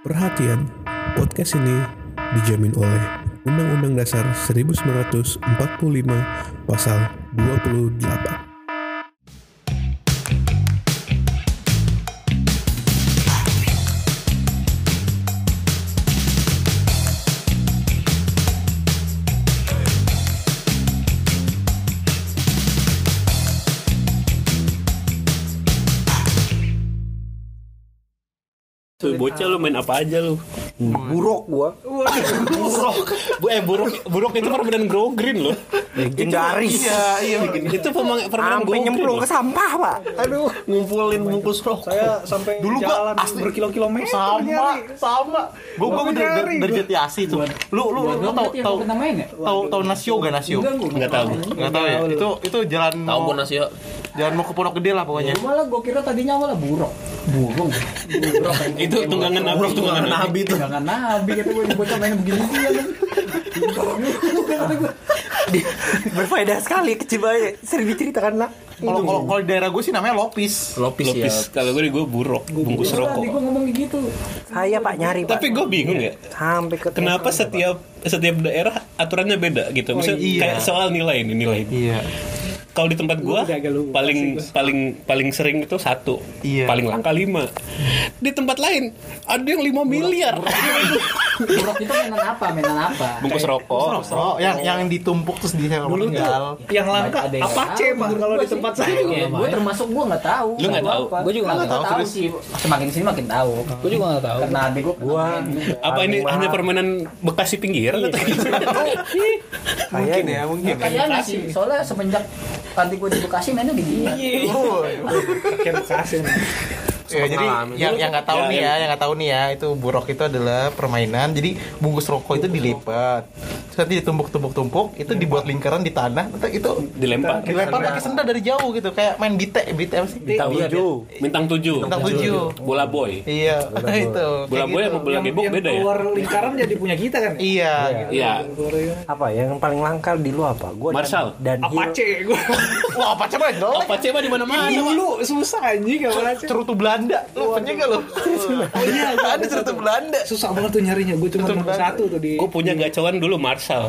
Perhatian, podcast ini dijamin oleh Undang-Undang Dasar 1945 Pasal 28. Main apa aja lu? buruk gua Buruk. Bu eh buruk buruk itu permainan grow green loh. legendaris Iya, iya. Itu pemang- permainan sampai grow nyemplung ke sampah pak aduh Ngumpulin bungkus rokok. saya sampai Dulu gua jalan asli- berkilo-kilometer sama nyari. sama gue Gua dari dari gua. Jatiasi tuh lu lu lu Gua tau tau gua tau tau Nasio gak Nasio Enggak, gua Enggak tahu. nggak tahu ya itu itu jalan Tahu mau pun Nasio. jalan mau ke Pondok Gede lah pokoknya Malah gua kira tadinya malah buruk. Burung. Burung. Itu tunggangan nabi, tunggangan nabi. itu. Jangan nabi kata gua bocah main begini dia. berfaedah sekali kecil banget sering diceritakan nak kalau kalau kalau daerah gue sih namanya Lopis Lopis, ya. Lopis. Kalau gue gue buruk, bungkus Tadi rokok. gua ngomong gitu. saya pak nyari pak Tapi gue bingung ya. sampai ke Kenapa setiap setiap daerah aturannya beda gitu? Misalnya iya. kayak soal nilai ini nilai. ini. iya Kalau di tempat gua paling paling paling sering itu satu, Iya. paling langka lima. Di tempat lain ada yang lima miliar. Buruk itu mainan apa? Mainan apa? Bungkus rokok. oh yang yang ditumpuk terus di dulu tuh yang langka Ada yang apa C pak menurut kalau di tempat saya Iya, gua termasuk gua nggak tahu. Lu nggak tahu? Gua juga nggak tahu, sih. Semakin sini makin tahu. Gue juga gak tahu. Karena adik juga. Apa ini hanya permainan Bekasi pinggir? mungkin ya mungkin ya Kayaknya sih, soalnya semenjak adik gua di Bekasi mainnya di gini. Oh, pakai bekasi Ya, jadi yang yang nggak tahu Ya, nih ya. ya, yang nggak tahu nih ya, itu buruk itu adalah permainan. Jadi bungkus rokok itu dilipat, terus nanti ditumpuk-tumpuk-tumpuk, itu dibuat lingkaran di tanah, nanti itu Dilempar. dilempar pakai sendal dari jauh gitu, kayak main bite, bite apa sih? bintang tujuh Bintang tujuh. Bintang tujuh. Bola boy. Iya, itu. Bola boy gitu. sama bola gebok beda ya? keluar lingkaran jadi punya kita kan ya? Iya. gitu. Iya. apa yang paling langka di lu apa gua Marshall. dan apa C gue Wah, apa coba dong? Apa coba di mana-mana? dulu susah anjing baca Cerutu Belanda. Lu punya gak lu? oh iya Ada cerutu Belanda. susah banget tuh nyarinya gue cuma nemu satu tuh di Gue punya gacoan dulu Marshall.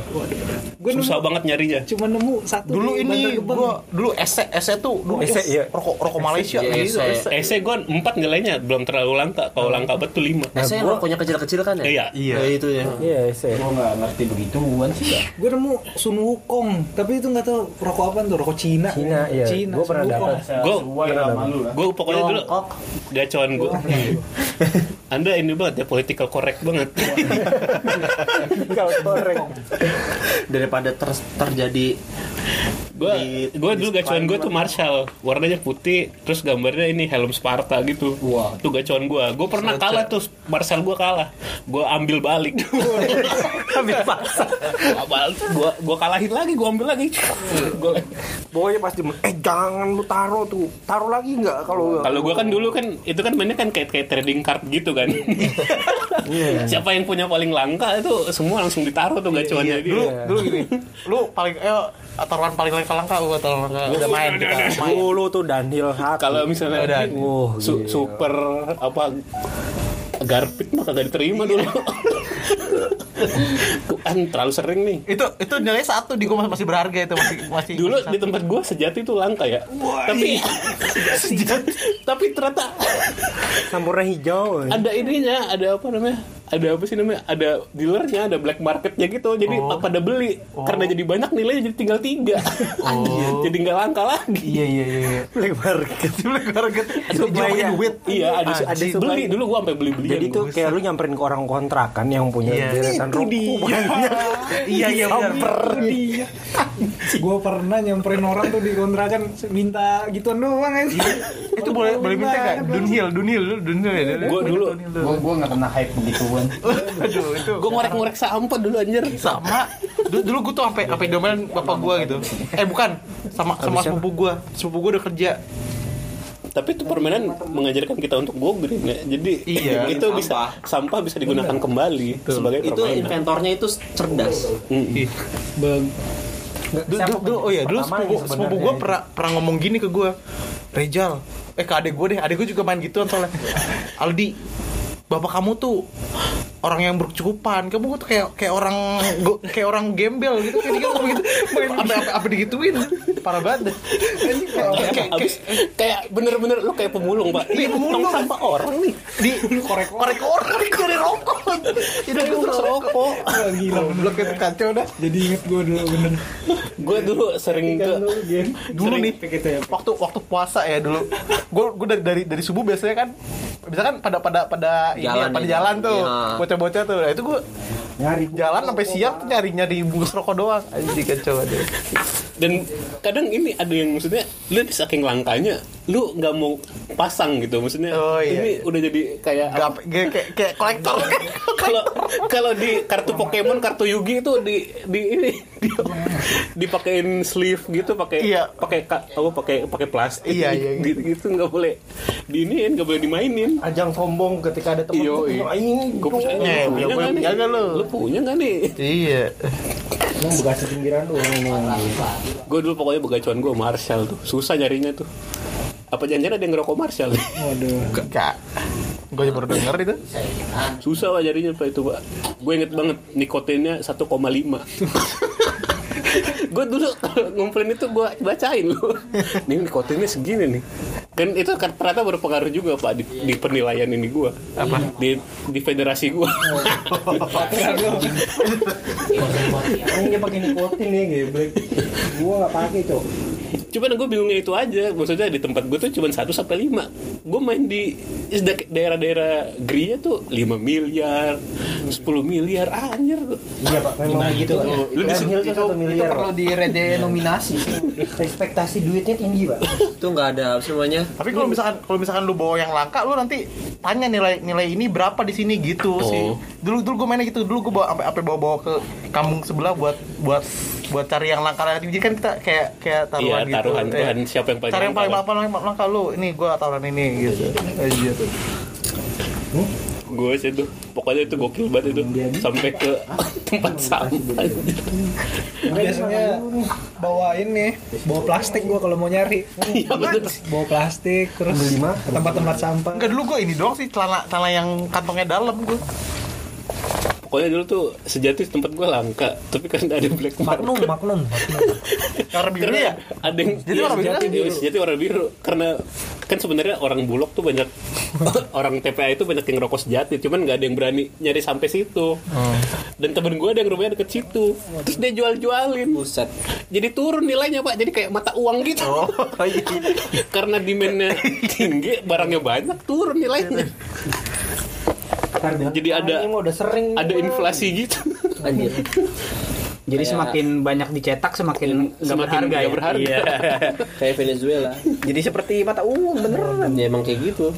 gue Susah banget nyarinya. cuma nemu satu Dulu ini gua dulu ese ese tuh dulu Ese, iya. rokok rokok Malaysia Iya, gitu. ese. Ese gue empat nilainya belum terlalu langka. Kalau langka betul lima. Saya rokoknya kecil-kecil kan ya? Iya. Iya. Ya, itu ya. iya saya Gua nggak ngerti begituan sih ya. gue nemu Sun Wukong tapi itu nggak tahu rokok apa tuh rokok Cina Cina, iya. Cina Gua pernah dapat. Gue gue pokoknya dulu gacoan gue. Anda ini banget ya political correct banget. kalau korek Daripada ter- terjadi gue gue dulu gacoan gue tuh Marshall. Warnanya putih terus gambarnya ini helm Sparta gitu. Wah. Tuh gacoan gue gue pernah kalah tuh Marshall gue kalah. Gue ambil balik. Ambil paksa. Gue gue kalahin lagi gue ambil lagi. Gua- pokoknya pasti eh jangan lu taruh tuh. Taruh lagi nggak kalau kalau gue kan dulu kan itu kan mainnya kan kayak kayak trading card gitu kan. Siapa yang punya paling langka itu semua langsung ditaruh tuh gacoannya Dulu dia. Dulu gini. Lu paling ayo taruhan paling langka langka gua taruhan langka. Udah main kita. Main. dulu tuh Daniel satu kalau misalnya. Wah, su- super apa garpit mah kagak diterima dulu kan terlalu sering nih. Itu itu nilai satu di gua masih berharga itu masih masih dulu masih di tempat gua sejati itu langka ya. Tapi tapi ternyata sampurna hijau ada ininya ada apa namanya? Ada apa sih namanya? Ada dealernya ada black marketnya gitu. Jadi Oh. pada beli. Karena jadi banyak nilainya jadi tinggal tiga. Jadi nggak langka lagi. Iya iya iya. iya. black market. Black market. Pakai duit. iya ada Ada ada beli dulu gua sampai beli beli jadi tuh kayak lu nyamperin ke orang kontrakan yang punya Iya. deretan rokok banyak Iya iya benar. gue pernah nyamperin orang tuh di kontrakan minta gituan doang aja Itu boleh boleh minta enggak? Dunhill, Dunhill, lu Dunhill ya. Gua dulu. Gua gua nggak pernah hype begituan. Aduh, itu. Gua ngorek-ngorek sampah dulu anjir. Sama. Dulu, dulu gue tuh sampai sampai domelin bapak gua gitu. Eh bukan. Sama sama sepupu gua. Sepupu gua udah kerja tapi itu permainan mengajarkan kita untuk go green ya. Jadi Iya. itu bisa sampah. bisa digunakan kembali sebagai itu permainan. inventornya itu cerdas. Mm. dulu, dulu, dulu oh iya dulu sepupu, sepupu gue pernah pernah ngomong gini ke gue Rejal. Eh ke adek gue deh. Adek gue juga main gituan soalnya. Aldi bapak kamu tuh orang yang berkecukupan. Kamu tuh kayak kayak orang go- kayak orang gembel gitu kayak gitu gitu. Apa apa, apa digituin? Parah banget deh. kayak kayak bener-bener lu kayak pemulung pak. Iya, pemulung. Tong sampah orang nih. Di korek korek orang dari rokok. Itu terus rokok. gila. Blok itu kacau dah. Jadi inget gue dulu bener. Gue dulu sering ke dulu nih waktu waktu puasa ya dulu. Gue gue dari dari dari subuh biasanya kan biasanya kan pada pada pada ini ya, Jalan pada ya. jalan tuh. Iya. Bocah-bocah tuh. Nah, itu gue nyari. jalan sampai siang tuh nyari nyari bungkus rokok doang. Anjing kacau aja dan kadang ini ada yang maksudnya lu di saking langkanya lu nggak mau pasang gitu maksudnya Oh, iya, ini iya. udah jadi kayak Gak, kayak kayak, kayak kolektor kalau kalau di kartu Pokemon kartu Yugi itu di di ini di, dipakein sleeve gitu pakai Iya. pakai ka- apa pakai pakai plastik Iya, iya, gitu, gitu nggak boleh diinin nggak boleh dimainin Ajang sombong ketika ada gua iya. punya ini. gue punya Eh, lu punya nggak nih? lu punya nggak nih iya Emang bekasi pinggiran doang ini. gue dulu pokoknya begacuan gue Marshall tuh. Susah nyarinya tuh. Apa jangan ada yang ngerokok Marshall? Waduh. Kak, gue baru denger itu. susah pak jarinya pak itu pak. Gue inget banget nikotinnya 1,5 gue dulu kalau ngumpulin itu gue bacain lu. Nih nikotinnya segini nih. Kan itu kan ternyata berpengaruh juga pak di, di penilaian ini gue apa? Di di federasi gue Ini pakai nikotin nih. Gua nggak pakai, Cok. Cuman gue bingungnya itu aja maksudnya di tempat gue tuh cuma 1 sampai 5 gue main di da- daerah-daerah Gria tuh 5 miliar 10 miliar anjir Iya, Pak. Memang begitu, Pak. Lu di satu Itu miliar, perlu direnominasi. Ekspektasi duitnya tinggi, Pak. Itu nggak ada apa namanya. Tapi kalau misalkan kalau misalkan lu bawa yang langka, lu nanti tanya nilai nilai ini berapa di sini gitu Oh. sih. Dulu dulu gue mainnya gitu. Dulu gue bawa sampai sampai bawa-bawa ke kampung sebelah buat buat buat cari yang langka lagi. Jadi kan kita kayak kayak taruhan Iya, gitu. taruhan, Eh, taruhan siapa yang paling Cari yang paling langka, apa langka, langka lu. Ini gue taruhan ini gitu. Aja tuh. gue sih tuh pokoknya itu gokil banget itu sampai ke tempat sampah biasanya bawa ini bawa plastik gua kalau mau nyari Iya, bener. bawa plastik terus tempat-tempat sampah Enggak dulu gue ini doang sih celana celana yang kantongnya dalam gue. Pokoknya dulu tuh sejati tempat gue langka tapi kan ada black market. Magnum, Magnum, Magnum. Karena biru karena ya. ada yang Jadi iya, warna biru sejati biru. sejati warna biru. Karena kan sebenarnya orang bulog tuh banyak orang TPA itu banyak yang rokok sejati cuman nggak ada yang berani nyari sampai situ. Oh. dan temen gue ada yang rumahnya deket situ. Terus dia jual jualin Buset. jadi turun nilainya pak. Jadi kayak mata uang gitu. Oh, iya. karena demandnya tinggi barangnya banyak turun nilainya jadi ada Ini udah sering. ada inflasi gitu Anjir. Jadi semakin banyak dicetak semakin nggak Semakin berharga nggak ya. berharga. Iya. Kayak Venezuela. Jadi seperti mata uang beneran. Ya emang kayak gitu.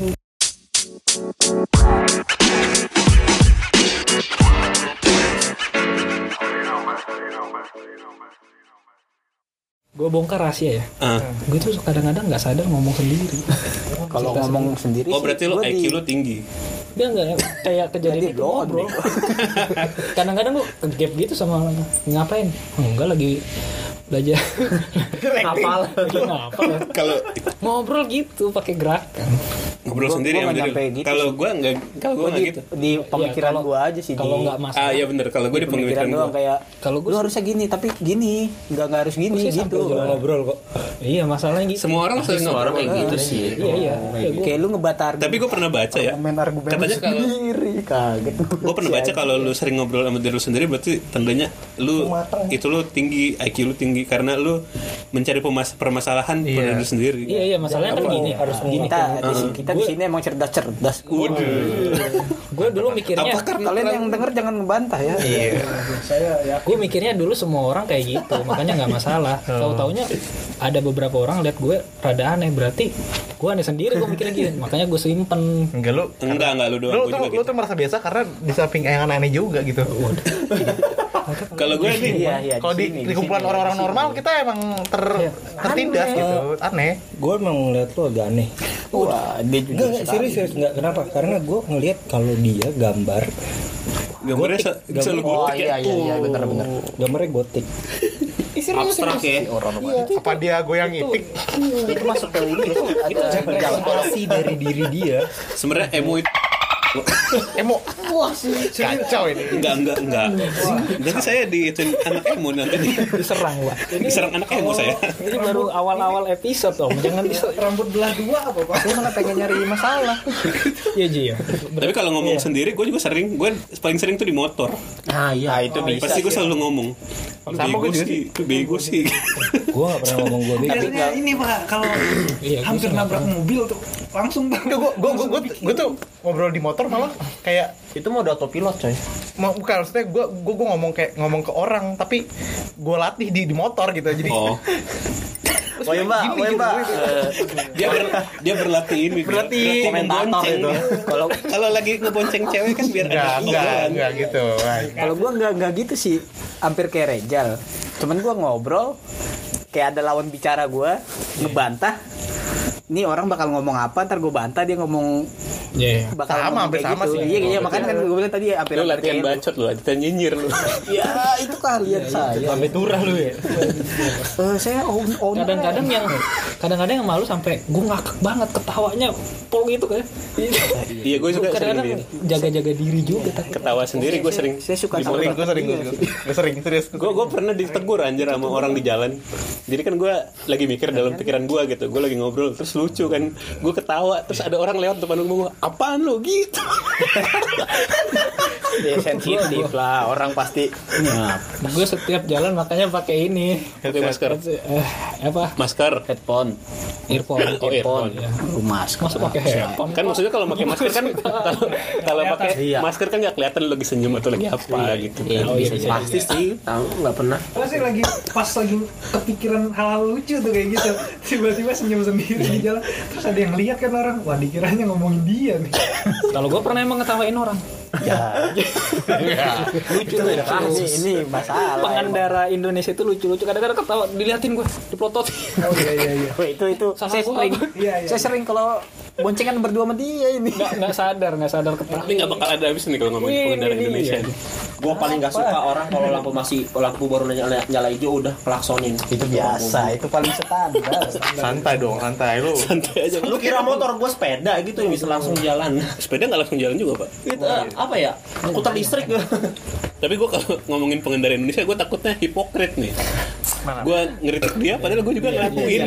Gue bongkar rahasia ya. Ah. Gue tuh kadang-kadang nggak sadar ngomong sendiri. Kalau ngomong sendiri oh berarti lo IQ di- lo tinggi Dia nggak kayak kejadian itu ngobrol. kadang-kadang gue gap gitu sama orang. ngapain? Oh, enggak lagi belajar. Ngapal. kalau Ngobrol gitu pakai gerakan. ngobrol Gua- sendiri gua lo. gitu kalau gue nggak kalau gue Gua nggak di, gitu di pemikiran kalau- gua aja sih Kalau nggak masalah. ah iya bener kalau gue di pemikiran gue kayak Kalau sih- harusnya gini tapi gini nggak nggak harus gini gitu ngobrol kok Iya masalahnya gitu. semua orang sering ngobrol kayak gitu sih. Iya iya. Ya, gua- kayak lu ngebatar tapi gue pernah baca ya Katanya kalau- sendiri kaget gue pernah baca kalau lu sering ngobrol sama diri lu sendiri berarti tandanya lu itu lu tinggi IQ lu tinggi karena lu mencari pemas permasalahan pada diri sendiri. Iya iya masalahnya kan gini. Harus gini. kita di sini kita di sini emang cerdas cerdas Gue dulu mikirnya kalian yang denger jangan ngebantah ya? Gue mikirnya dulu semua orang kayak gitu makanya nggak masalah. Tahu taunya ada beberapa orang lihat gue rada aneh berarti gue aneh sendiri gue mikirnya gitu makanya gue simpen Enggak lu. enggak enggak lu doang Lu gue tuh, juga lu gitu tuh merasa biasa karena di samping yang aneh-aneh juga gitu. kalau gue nih iya iya Kalau di, di kumpulan orang-orang normal kita emang ter, tertindas gitu, aneh. Gue emang ngeliat lu agak aneh. wah dia juga Enggak, enggak, serius, serius. Enggak, kenapa? Karena gue ngeliat kalau dia gambar, gambarnya se- bisa lu oh gotik iya ya iya iya benar benar gambarnya gotik. Abstrak ya. Apa dia goyang itik? itu masuk ke ini itu Representasi dari diri dia. sebenarnya emo itu emo wah kacau ini Enggak, enggak, enggak. Nanti saya di anak emo nanti di- diserang pak ini diserang anak emo saya. ini baru awal-awal episode om jangan bisa Rambut belah dua apa pak? Dia malah pengen nyari masalah. ya Ji ya Tapi kalau ngomong sendiri, gue juga sering. Gue paling sering tuh di motor. Nah, iya. itu bisa. Pasti gue selalu ngomong. Sama bego gue sih, bego sih. gue gak pernah ngomong gue bego ini pak kalau Iya, hampir nabrak mobil tuh langsung bang. gue gue gue gue tuh ngobrol di motor malah kayak Itu mau udah autopilot coy. mau bukan maksudnya gue gue gue ngomong kayak ngomong ke orang tapi gue latih di di motor gitu jadi Oh, Oh iya mbak, oh iya mbak. dia ber, dia berlatih ini. Berlatih komentator ngebonceng itu. Kalau Kalau lagi ngebonceng cewek kan biar enggak enggak enggak gitu kalau gua nggak nggak gitu sih, hampir kayak Rejal. Cuman gua ngobrol, kayak ada lawan bicara gua ngebantah. Ini orang bakal ngomong apa, ntar gue bantah dia ngomong Iya, iya. bakal Sama, ngomong hampir kayak sama gitu. sih. Iya, iya, makanya kan gue bilang tadi hampir Lu hampir latihan kayak- bacot lu, latihan nyinyir lu. Ya, itu kalian saya. sampai turah lu ya Eh, saya own, own kadang-kadang yang kadang-kadang yang malu sampai gue ngakak banget ketawanya pol gitu kan Iya, gue juga sering kadang-kadang jaga-jaga diri juga Ketawa sendiri gue sering. saya suka gue sering gue sering gue gue sering serius Gue gue pernah ditegur anjir sama orang di jalan. Jadi kan gue lagi mikir dalam pikiran gue gitu. Gue lagi ngobrol terus lucu kan. Gue ketawa terus ada orang lewat depan gue apaan lu gitu. ya sensitif lah orang pasti nah, gue setiap jalan makanya pakai ini. Pakai masker. eh, apa? Masker. headphone. Earphone. Oh, earphone. ya. rumas masa pakai headphone. Kan maksudnya kalau pakai masker kan kalau kalau pakai Iya. masker kan nggak kelihatan lu lagi senyum atau lagi apa gitu. oh, iya, bisa pasti sih tahu nggak pernah. Sih lagi pas lagi kepikiran hal-hal lucu tuh kayak gitu. Tiba-tiba senyum sendiri di jalan. Terus ada yang lihat kan orang. Wah dikiranya ngomongin dia nih. Kalau gue pernah emang ngetawain orang lucu tuh ya ini, ini masalah pengendara Indonesia itu lucu-lucu kadang-kadang ketawa diliatin gue diplotot. Oh iya iya iya. Wah, itu itu. Salah saya sering apa? Iya, iya. saya sering kalau boncengan berdua sama dia ini. Nggak nggak sadar nggak sadar ketawa Tapi nggak bakal ada habis nih kalau ngomongin pengendara ini Indonesia. iya. Gua paling gak suka orang kalau lampu masih lampu baru nyala, nyala hijau udah klaksonin. itu biasa itu paling standar santai dong santai lu Santai aja. Lu kira motor gue sepeda gitu yang bisa langsung jalan. Sepeda nggak langsung jalan juga pak. Itu eh, apa ya? Skuter listrik gue. Tapi gue kalau ngomongin pengendara Indonesia, gue takutnya hipokrit nih. Gue ngeritik dia, padahal gue juga ngelakuin.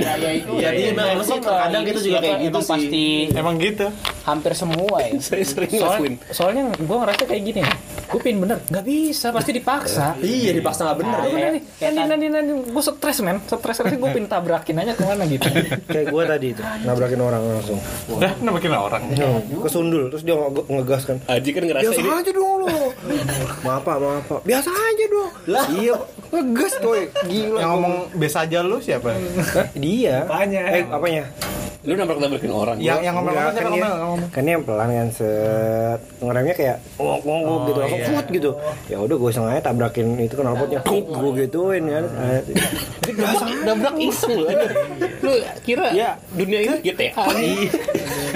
Iya, dia memang sih kadang gitu juga kayak gitu emang sih. pasti emang gitu hampir semua ya Saya sering ngelakuin. soalnya gue ngerasa kayak gini gue pin bener nggak bisa pasti dipaksa Iya, dipaksa nggak bener Aduh, ya. nanti, nanti, nanti, nanti, gue stres men, stres stres gue pin tabrakin aja ke mana gitu. Kayak gue tadi itu nabrakin orang langsung. dah nampakin orang Kesundul terus dia nge- ngegas kan. Aji kan ngerasa Biasa ini aja dong lu. maaf pak, maaf pak. Biasa aja dong. Iya, ngegas coy. Gila. yang ngomong biasa aja lu siapa dia. Apanya? Eh, apanya? Lu nabrak nabrakin orang. yang yang ngomong Enggak, ngomong kan ngomong dia, kan yang pelan kan set ngeremnya kayak ngok ngok gitu langsung iya. fut gitu ya udah gue sengaja tabrakin itu knalpotnya tuk gue gituin kan Eh, nabrak iseng lu kira Iya. dunia ini GTA nih.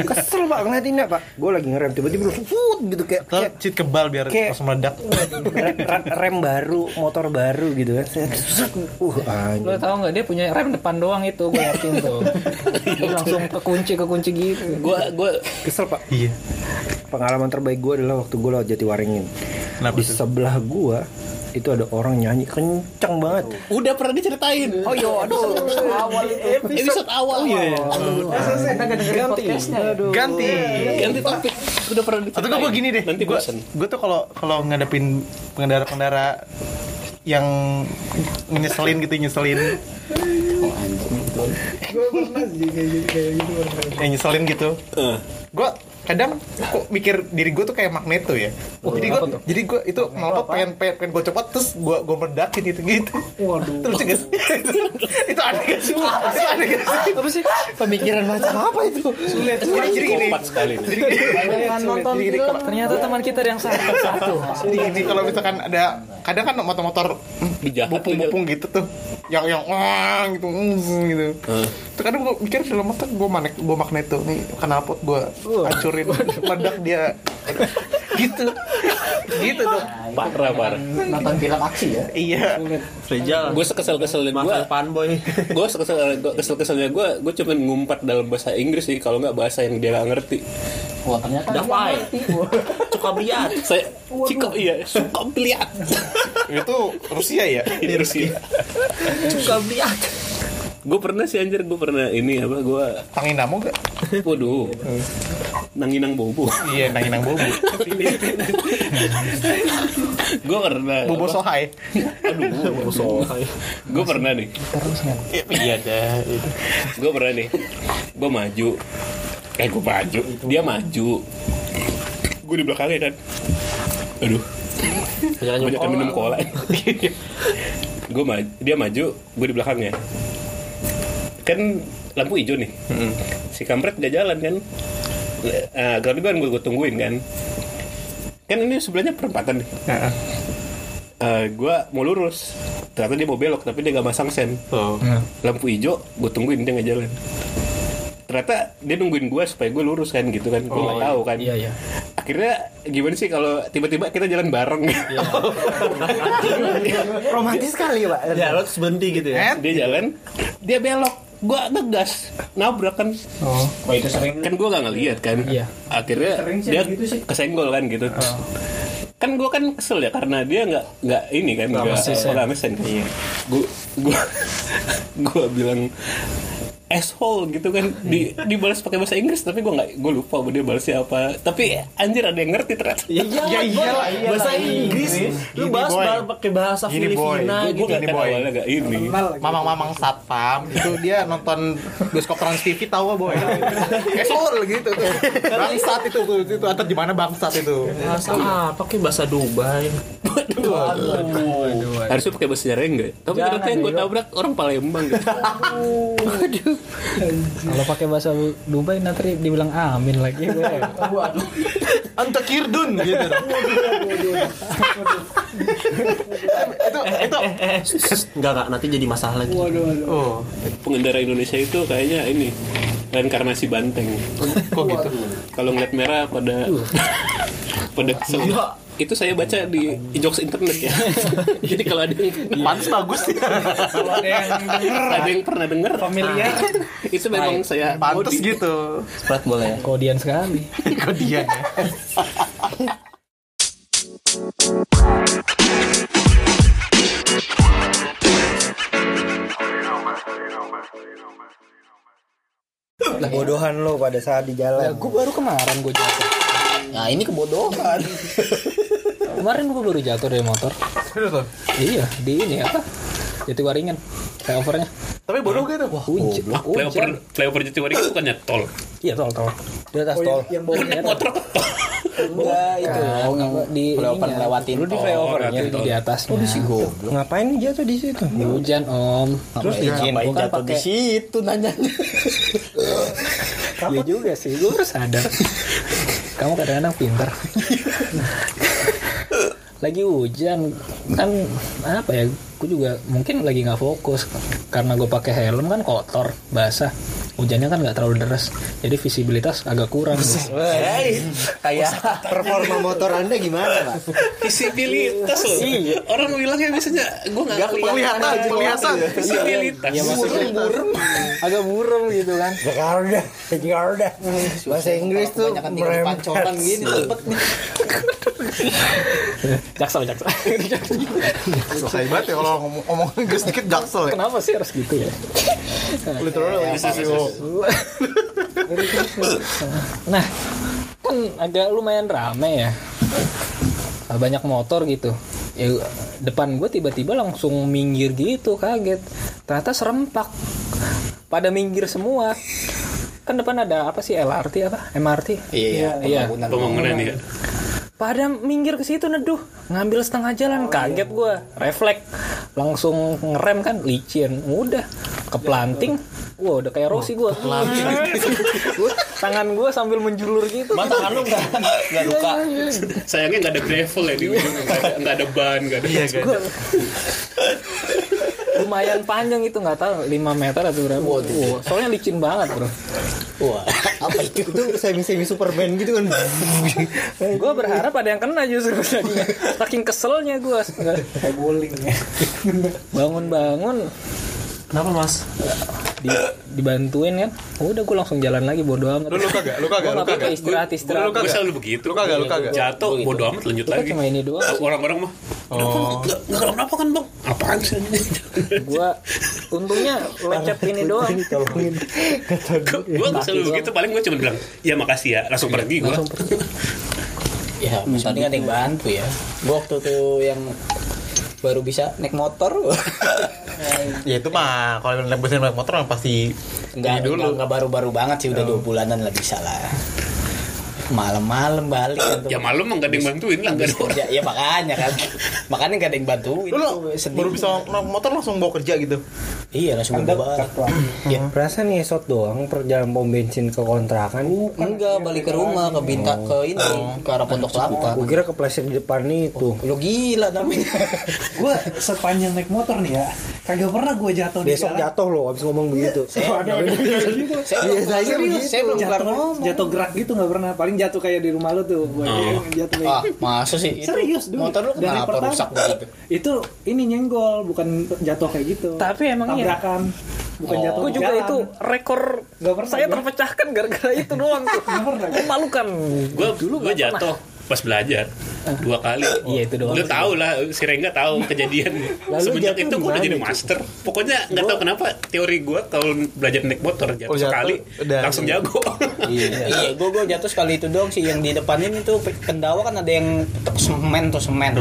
Kesel pak ngeliatinnya pak. Gue lagi ngerem tiba-tiba langsung fut gitu kayak kayak cheat kebal biar Kayak- langsung meledak. Rem, rem- rem baru motor baru gitu kan. Set. uh Lo anjir tau nggak dia punya rem depan doang itu gue yakin tuh. Dia langsung kekunci kekunci gitu. Gue gue kesel pak. Iya. Pengalaman terbaik gue adalah waktu gue lewat Jatiwaringin. Kenapa di sebelah gue itu ada orang nyanyi kenceng banget udah pernah diceritain. oh iya aduh Awal itu Episode awal. Iya. ganti ganti Ganti topik. Udah pernah atau diceritain. gue gini deh Nanti gue gue tuh kalau kalau ngadepin pengendara pengendara yang nyeselin gitu nyeselin gue pernah sih kayak gitu kayak gitu pernah. yang nyeselin gitu Eh. gue kadang kok mikir diri gue tuh kayak magneto ya. Jadi gue jadi gue itu knalpot pengen pengen, pengen gue copot terus gue gue meledakin gitu gitu. Waduh. terus juga itu aneh gak sih? Itu aneh gak sih? apa sih? pemikiran macam apa itu? Sulit jadi jadi gini. Sekali jadi nonton film. kalau- Ternyata teman kita yang satu satu. jadi gini kalau misalkan ada kadang kan motor-motor bupung-bupung gitu tuh yang yang wah gitu mm, gitu. Itu kadang gue mikir dalam motor gue manek gue magneto nih knalpot gue hancurin meledak dia gitu gitu dong. parah parah nonton film aksi ya Iya. Rijal. gue sekesel keselnya gue fanboy. gue sekesel kesel keselnya gue gue cuma ngumpat dalam bahasa Inggris sih kalau nggak bahasa yang dia nggak ngerti wah ternyata Dafai. ngerti. Cukup lihat. saya ciko iya suka lihat Itu Rusia ya? ini Rusia Cukup lihat. gue pernah sih anjir gue pernah ini apa gue Tanginamo gak? waduh nanginang bobo. Iya, Tanginang Bobo. gue pernah. Bobo Sohai. aduh bobo sohai. Gue pernah nih. Iya dah. gue pernah nih. Gue maju. Eh gue maju. Dia maju. Gue di belakangnya kan aduh. Jangan banyak yang minum cola. Gue maju dia maju gue di belakangnya. Kan lampu hijau nih. Si kampret gak jalan kan nah, tapi kan gue, gue tungguin kan. Kan ini sebelahnya perempatan nih. Gue mau lurus. Ternyata dia mau belok tapi dia gak masang sen. Lampu hijau gue tungguin dia nggak jalan ternyata dia nungguin gue supaya gue lurus kan gitu kan. Gue nggak tahu kan. iya iya. Akhirnya gimana sih kalau tiba-tiba kita jalan bareng? Romantis sekali, Pak. Ya, lo terus berhenti gitu ya. dia jalan dia belok gua ngegas nabrak kan. Oh. Oh itu sering. Kan gua nggak ngeliat kan. Iya. akhirnya Sering sih dia begitu sih. kesenggol kan gitu. Kan gua kan kesel ya karena dia nggak nggak ini kan nggak mesen. nggak mesen kan gua gua gua bilang asshole gitu kan di dibalas pakai bahasa Inggris tapi gua nggak gua lupa dia balasnya apa tapi anjir ada yang ngerti ternyata Ya Ya iyalah, Bahasa Inggris. Lu bahas pakai bahasa Gini. Filipina gua gitu. nggak Gini, boy. awalnya nggak ini Mamang-mamang satpam itu dia nonton bioskop Trans TV tahu gak boy? Esol gitu tuh. Bangsat itu tuh itu atau di mana bangsat itu? Bahasa apa kayak bahasa Dubai. harusnya pakai bahasa Jawa enggak tapi ternyata yang gue tabrak orang Palembang gitu. Kalau pakai bahasa Dubai nanti dibilang amin lagi. Gue Anta Kirdun gitu. itu itu. Enggak enggak. Nanti jadi masalah lagi. oh. Pengendara Indonesia itu kayaknya ini reinkarnasi banteng. Kok gitu? Kalau ngeliat merah pada pada kesel itu saya baca di jokes internet ya. Jadi kalau ada yang pantas bagus. Ya Kalau ada yang denger. Ada yang pernah dengar familiar. Itu memang saya pantas gitu. Sprite boleh ya. kodian sekali. Kok dia ya Kebodohan lo pada saat di jalan. gue baru kemarin gue jatuh. Nah, ini kebodohan. Kemarin gue baru jatuh dari motor iya di ini apa Jatiwaringin flyovernya tapi bodoh gitu wah hujan flyover hujan flyover Jatiwaringin itu bukannya tol iya tol tol Di atas tol. yang bawah naik motor ke tol Enggak itu. Oh, di Flyover ininya. ngelewatin Lu di flyovernya Oh, di, di atasnya. Oh, di Ngapain nih jatuh di situ? Hujan, Om. Terus izin Gua jatuh di situ nanyanya. Iya juga sih, gue baru sadar. Kamu kadang-kadang pintar. lagi hujan. Kan apa ya gue juga mungkin lagi nggak fokus. Karena gue pakai helm kan kotor basah hujannya kan nggak terlalu deras jadi visibilitas agak kurang Hei, kayak performa motor Anda gimana, Pak? visibilitas loh. Iya. orang bilangnya biasanya gue nggak penglihatan penglihatan visibilitas. Ya maksudnya agak burem gitu kan. Jakarta, Jakarta. Bahasa Inggris tuh merempet. gini jaksel jaksel. Selesai banget ya kalau ngomong, ngomong Inggris dikit jaksel ya. Kenapa sih harus gitu ya? Literally Nah, kan agak lumayan rame ya. Banyak motor gitu. Ya, depan gue tiba-tiba langsung minggir gitu, kaget. Ternyata serempak. Pada minggir semua. Kan depan ada apa sih LRT apa? MRT? Iya, Iya. pembangunan ya Pada minggir ke situ neduh, ngambil setengah jalan, kaget gue, refleks, langsung ngerem kan, licin, udah, keplanting, wah udah kayak Rossi gue, tangan gue sambil menjulur gitu, Mata kan lu enggak enggak luka. sayangnya nggak ada gravel ya di ujung nggak ada, nggak ada ban nggak ada Gua- lumayan panjang itu nggak tahu 5 meter atau berapa, Wah, soalnya licin banget bro, Wah, apa itu? Itu semi semi superman gitu kan? Gue berharap ada yang kena justru. Tadinya saking keselnya gue kayak bowling ya. Bangun-bangun Kenapa mas? di, dibantuin kan udah gue langsung jalan lagi bodo amat Lu lu kagak, lu kagak, Gua lu nggak apa-apa, kagak. istirahat Lu istirahat kagak. Gue selalu begitu. Lu kagak, lu kagak. Jatuh, Gitu. bodo amat lanjut lagi. cuma ini doang Orang-orang mah. Kan nggak kenapa kan bang? Apaan sih? gue untungnya lecet ini doang Gue selalu begitu. Paling gue cuma bilang, ya makasih ya. Langsung pergi gue. langsung pergi ya tadi ada yang bantu ya gua waktu tuh yang baru bisa naik motor. Ya itu mah kalau naik naik motor yang pasti Enggak, dulu. enggak, enggak baru-baru banget sih udah dua bulanan lah bisa lah malam-malam balik kan tuh Ya malam mah nggak ada yang bantuin lah. Nggak ada kerja. ya makanya kan. Makanya nggak ada yang bantuin. Lu lo sedih. baru bisa naik motor langsung bawa kerja gitu. iya langsung bawa balik. ya Perasaan ngesot doang perjalanan pom bensin ke kontrakan. enggak balik ke rumah ke bintang ke ini ke arah pondok kelapa Gue kira kepleset di depan itu. lu gila namanya. Gue sepanjang naik motor nih ya kagak pernah gue jatuh di Besok jalan. jatuh loh abis ngomong begitu. saya ada gitu. Saya Biasanya saya belum begitu. saya belum kelar jatuh, ngomong. jatuh gerak gitu nggak pernah. Paling jatuh kayak di rumah lu tuh gue jatuh kayak ah masa sih? Itu serius dulu motor lu Dari kenapa pertama. rusak begitu? Itu ini nyenggol bukan jatuh kayak gitu. Tapi emang iya. tabrakan. Bukan Oh. jatuh gue juga jalan. itu rekor Nggak pernah saya terpecahkan gara-gara itu doang tuh. Memalukan. Gue dulu gue jatuh pas belajar. Dua kali. Iya, itu doang. Lu tahu lah, si Rengga tahu kejadian. Lalu Semenjak itu gue udah jadi master. Pokoknya nggak tahu kenapa teori gue kalau belajar naik motor jatuh Oh, jatuh, sekali langsung jago. iya iya. Gue gue jatuh sekali itu dong sih. Yang di depan ini tuh pendawa kan ada yang semen tuh semen.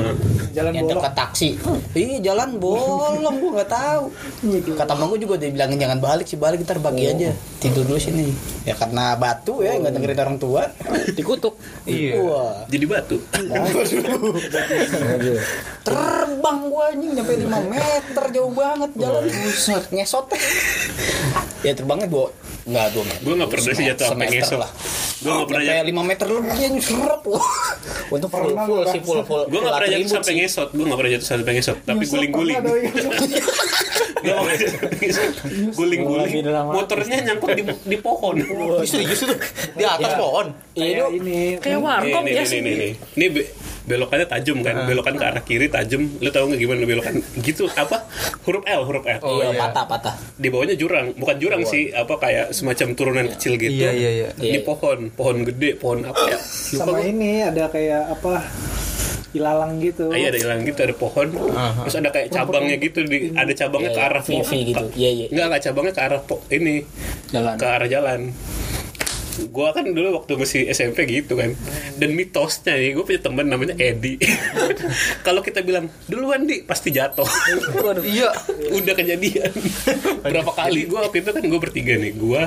Jalan yang bolong. dekat taksi. Iya jalan bolong gue nggak tahu kata abang gue juga udah bilangin jangan balik sih balik ntar bagi aja. Tidur dulu sini. Ya karena batu ya nggak dengerin orang tua. Dikutuk. Iya. wah jadi batu. terbang gue anjing nyampe 5 meter jauh banget jalan buset ngesot ya terbangnya dua nggak dua meter Gue nggak pernah sih jatuh sampai ngesot. lah. Gue nggak pernah Sampai jatuh. 5 meter lebih yang seret wah. Untuk full full sih full full. Gue nggak full pernah jatuh sampai ngesot. Gue nggak pernah jatuh sampai ngesot. Tapi jatuh sampai ngesot. Guling-guling. Motornya nyangkut di, di pohon. Serius itu di atas pohon. Iya Kayak dong. ini kayak warkop ya nih, sih. Ini be- belokannya tajam kan, belokan ke arah kiri tajam. Lu tahu nggak gimana belokan? Gitu apa? Huruf L, huruf L. Oh, iya, iya. patah patah. Di bawahnya jurang, bukan jurang sih, apa kayak semacam turunan kecil gitu. Iya, iya, iya. Ini pohon, pohon gede, pohon apa ya? Lupa sama gua. ini ada kayak apa ilalang gitu Ah, Iya ada hilang gitu ada pohon, terus ada kayak cabangnya gitu, di, ada cabangnya ke arah V V gitu. Iya iya. Enggak, enggak cabangnya ke arah po- ini Jalan. ke arah jalan. Gua kan dulu waktu masih SMP gitu kan. Dan mitosnya nih, gue punya temen namanya Edi. Kalau kita bilang duluan di pasti jatuh. Iya. Udah kejadian. Berapa kali? Gue waktu itu kan gue bertiga nih. Gue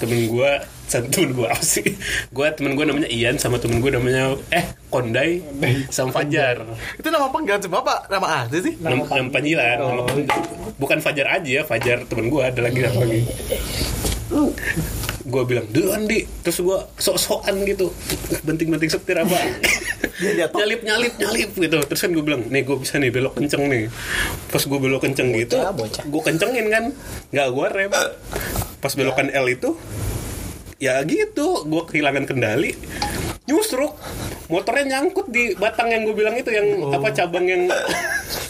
temen gue satu temen gue apa sih? Gue temen gue namanya Ian sama temen gue namanya eh Kondai sama Fajar. Itu nama panggilan apa? Nama asli sih? Nama, nama panggilan, nama panggilan. bukan Fajar aja ya, Fajar temen gue ada lagi satu lagi. Gue bilang duluan di, terus gue sok-sokan gitu, benting-benting setir apa, nyalip nyalip nyalip gitu, terus kan gue bilang, nih gue bisa nih belok kenceng nih, pas gue belok kenceng gitu, gue kencengin kan, nggak gue rem, pas belokan L itu, ya gitu, gue kehilangan kendali, nyusruk, motornya nyangkut di batang yang gue bilang itu yang apa cabang yang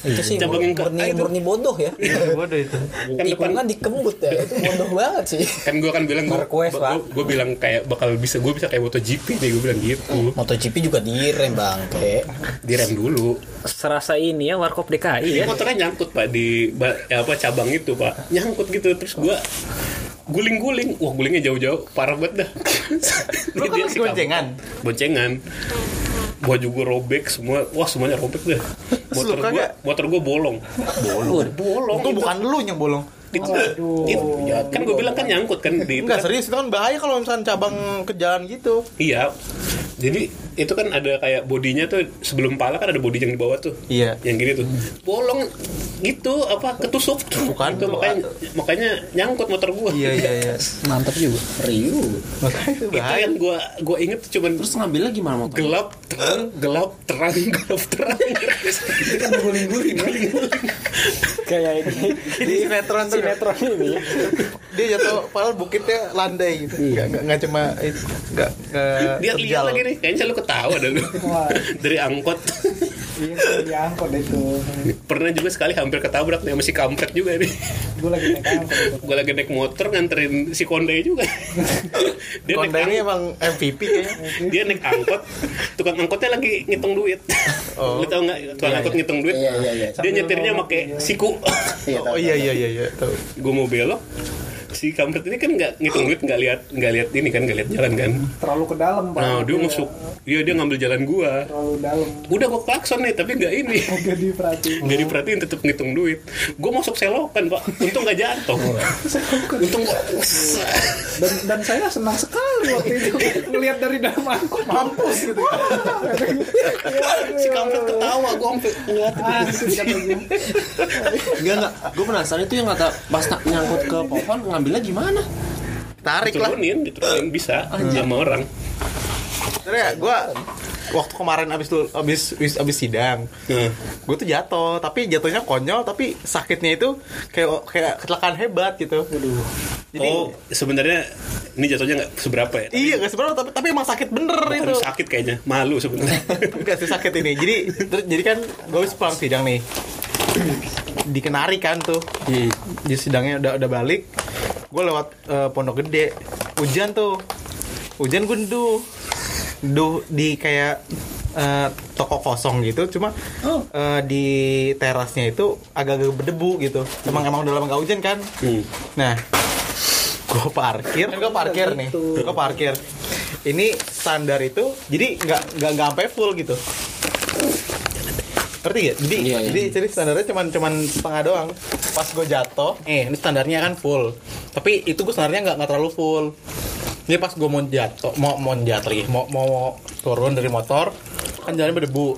Itu sih cabang yang murni, ah, itu. murni bodoh ya. Bodoh itu. kan depan Tikungan dikembut ya. Itu bodoh banget sih. kan gue kan bilang gue bilang kayak bakal bisa gue bisa kayak MotoGP nih gue bilang gitu MotoGP juga direm bang, kayak direm dulu serasa ini ya warkop DKI ya motornya nyangkut pak di ya, apa cabang itu pak nyangkut gitu terus gue guling-guling. Wah gulingnya jauh-jauh. Parah banget dah. Lu kan masih boncengan. boncengan. Baju gue robek semua. Wah semuanya robek dah. Motor gue motor gue bolong. Bolong. Bolong. Itu bukan lu yang bolong. itu, itu kan gue bilang kan nyangkut kan di itu Enggak kan- serius itu kan bahaya kalau misalnya cabang ke jalan gitu. Iya. Jadi itu kan ada kayak bodinya tuh sebelum pala kan ada bodi yang di bawah tuh. Iya. Yang gini tuh. Bolong gitu apa ketusuk. Bukan. Itu makanya makanya nyangkut motor gua. Iya iya iya. Mantap juga. Riu. Makanya itu Itu bahaya. yang gua gua inget tuh cuman Terus ngambilnya gimana motor? gelap terang gelap terang gelap terang Itu kan guling-guling kan. Kayak ini Di sinetron tuh sinetron ini dia jatuh padahal bukitnya landai gitu. Enggak enggak enggak cuma itu enggak enggak dia lihat lagi nih kayaknya lu lu Wah. dari angkot Iya, diangkot itu. pernah juga sekali hampir ketabrak nih sama si kampret juga nih Gue lagi naik angkot itu. gue lagi naik motor nganterin si konde juga dia naik Konda ini angkot emang MVP kayaknya. dia naik angkot tukang angkotnya lagi ngitung duit Oh. lu tau nggak tukang angkot ngitung duit Iya, iya, iya. dia nyetirnya pakai siku Iya, Oh iya iya iya iya. Tahu. gue mau belok si kampret ini kan nggak ngitung duit nggak lihat nggak lihat ini kan nggak lihat jalan kan? Terlalu ke dalam, Pak. nah dia masuk. Iya dia ngambil jalan gua. Terlalu dalam. udah gua klakson nih tapi nggak ini. Agak diperhatiin. nggak diperhatiin tetap ngitung duit. Gue masuk selokan pak. Untung nggak jatuh. Untung nggak Dan dan saya senang sekali waktu itu ngelihat dari dalam angkot mampus gitu. si kampret ketawa gue sampai gue. Enggak enggak. Gue penasaran itu yang kata pas nyangkut ke pohon ngambilnya gimana? Tarik lah. diturunin diturunin bisa sama orang Terus ya gue waktu kemarin abis lu abis abis, abis sidang nah, gue tuh jatuh tapi jatuhnya konyol tapi sakitnya itu kayak kayak kecelakaan hebat gitu jadi oh sebenarnya ini jatuhnya nggak seberapa ya iya gak sebenarnya tapi tapi emang sakit bener itu sakit kayaknya malu sebenarnya Enggak sih sakit ini. Jadi terus jadi kan gue habis pulang sidang nih. Dikenari kan tuh di di sidangnya udah udah balik. Gue lewat eh, Pondok Gede. Hujan tuh. Hujan gue Nduh di kayak eh, toko kosong gitu cuma eh, di terasnya itu agak-agak berdebu gitu emang emang udah lama gak hujan kan Hmm. nah gue parkir gue parkir nih gue parkir ini standar itu jadi nggak nggak nggak sampai full gitu ngerti gak? Jadi, Iya, iya. jadi jadi standarnya cuman cuman setengah doang. Pas gue jatuh, eh ini standarnya kan full. Tapi itu gue standarnya nggak nggak terlalu full. Ini pas gue mau jatuh, mau mau jatuh lagi, mau mau turun dari motor, kan jalannya berdebu.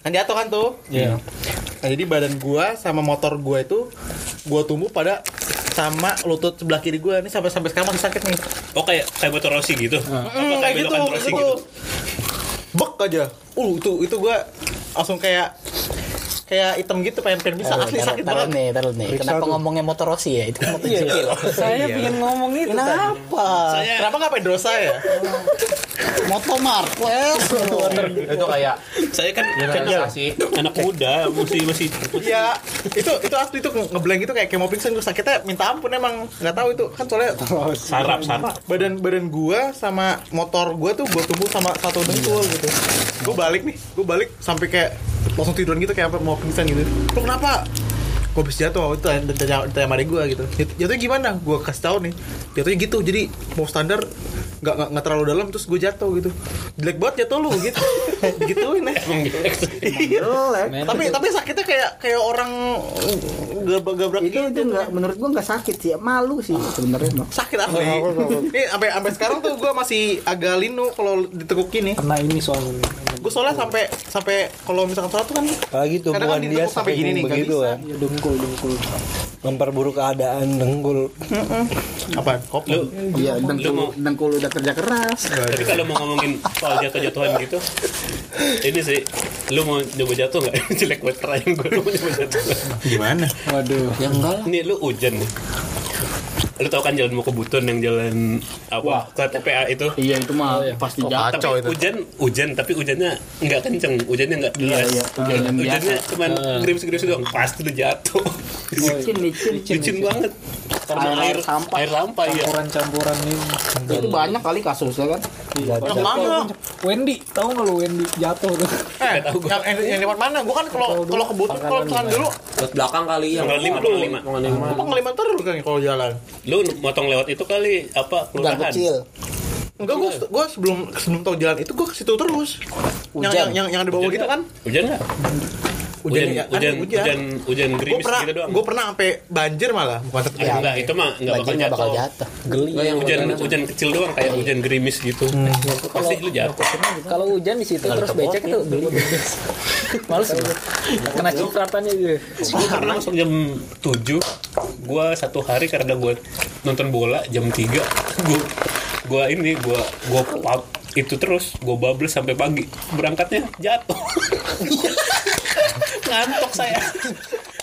Kan jatuh kan tuh. Iya. Nah, jadi badan gua sama motor gua itu gua tumbuh pada sama lutut sebelah kiri gua ini sampai sampai sekarang masih sakit nih. oh kayak kayak motor Rossi gitu apa Hmm, kayak kayak Rossi gitu. gitu Bek aja. Uh, itu itu gua langsung kayak kayak hitam gitu pengen pengen bisa asli sakit taruh banget. nih, taruh nih. Kenapa ngomongnya motor Rossi ya? Itu motor skill. Saya Iya. pengen ngomong itu. Kenapa? saya Kenapa nggak Pedrosa ya? Moto Marquez. Itu kayak saya kan Iya, kan generasi. anak muda masih masih Iya, itu itu asli itu nge- ngeblank itu kayak kayak mau pingsan gue sakitnya minta ampun emang nggak tahu itu kan soalnya sarap sarap badan badan gua sama motor gua tuh gua tumbuh sama satu dengkul gitu gua balik nih gua balik sampai kayak langsung tiduran gitu kayak mau pingsan gitu. Lo kenapa gua habis jatuh waktu itu ditanya ditanya sama gua gitu. Jat- jatuhnya gimana? Gua kasih tahu nih. Jatuhnya gitu jadi mau standar nggak nggak nggak terlalu dalam terus gue jatuh gitu. Jelek banget jatuh lu gitu. Gituin ya. Jelek Iya. Tapi tapi sakitnya kayak kayak orang gabrak gabrak Itu itu enggak menurut gua enggak sakit sih, malu sih sebenarnya. Sakit asli ini sampai sampai sekarang tuh gue masih agak linu kalau ditekuk gini. Karena ini soalnya. gue soalnya sampai sampai kalau misalkan sholat tuh kan Apalagi Kadang tumbuhan kan dia sampai gini nih, nggak begitu bisa. kan. Dengkul, dengkul. Memperburuk keadaan dengkul. apa kopi lu Iya, Lu dengkul mau- dengkul udah kerja keras. tapi kalau mau ngomongin soal jatuh-jatuhan gitu ini sih lu mau nyoba jatuh nggak jelek buat pertanyaan gue lu mau nyoba jatuh gimana Waduh. Ya enggak lah. ini lu hujan nih lu tau kan jalan mau ke Buton yang jalan apa ke TPA itu Iya, itu mah pasti Oh, jatuh. tapi itu. hujan hujan tapi hujannya nggak kenceng hujannya nggak deras iya. Hujan yang hujannya biasa. cuman gerimis-gerimis doang pasti lu jatuh Licin, licin. licin banget karena Air- air sampah. air sampah ya Campuran-campuran ini. Itu banyak kali kasusnya kan. yang mana Wendy, tahu nggak lu Wendy jatuh tuh? eh yang yang, yang lewat mana gue kan kalau kalau kebutuhan kalau misalkan dulu Lewat belakang kali yang Pangkal lima, pangkal lima. Pangkal lima. terus kan kalau jalan lu motong lewat itu kali apa kelurahan kecil. enggak gue gue sebelum sebelum tahu jalan itu gue ke situ terus yang, Hujan. yang yang yang di bawah gitu nggak? kan hujan nggak hujan ya, kan hujan hujan. hujan hujan gue gerimis pernah gitu doang. gue pernah sampai banjir malah bukan Ah, terjadi enggak itu mah enggak bakal Banjir nggak bakal jatuh. jatuh. Geli. Enggak, yang hujan hujan kecil doang kayak hujan gerimis gitu. Pasti lu jatuh. Kalau hujan di situ terus becek tuh geli. Males gua. Kena cipratannya gitu. gue pernah masuk jam 7 gue satu hari karena gue nonton bola jam 3 gue gue ini gue gue itu terus gue bablas sampai pagi. Berangkatnya jatuh ngantuk saya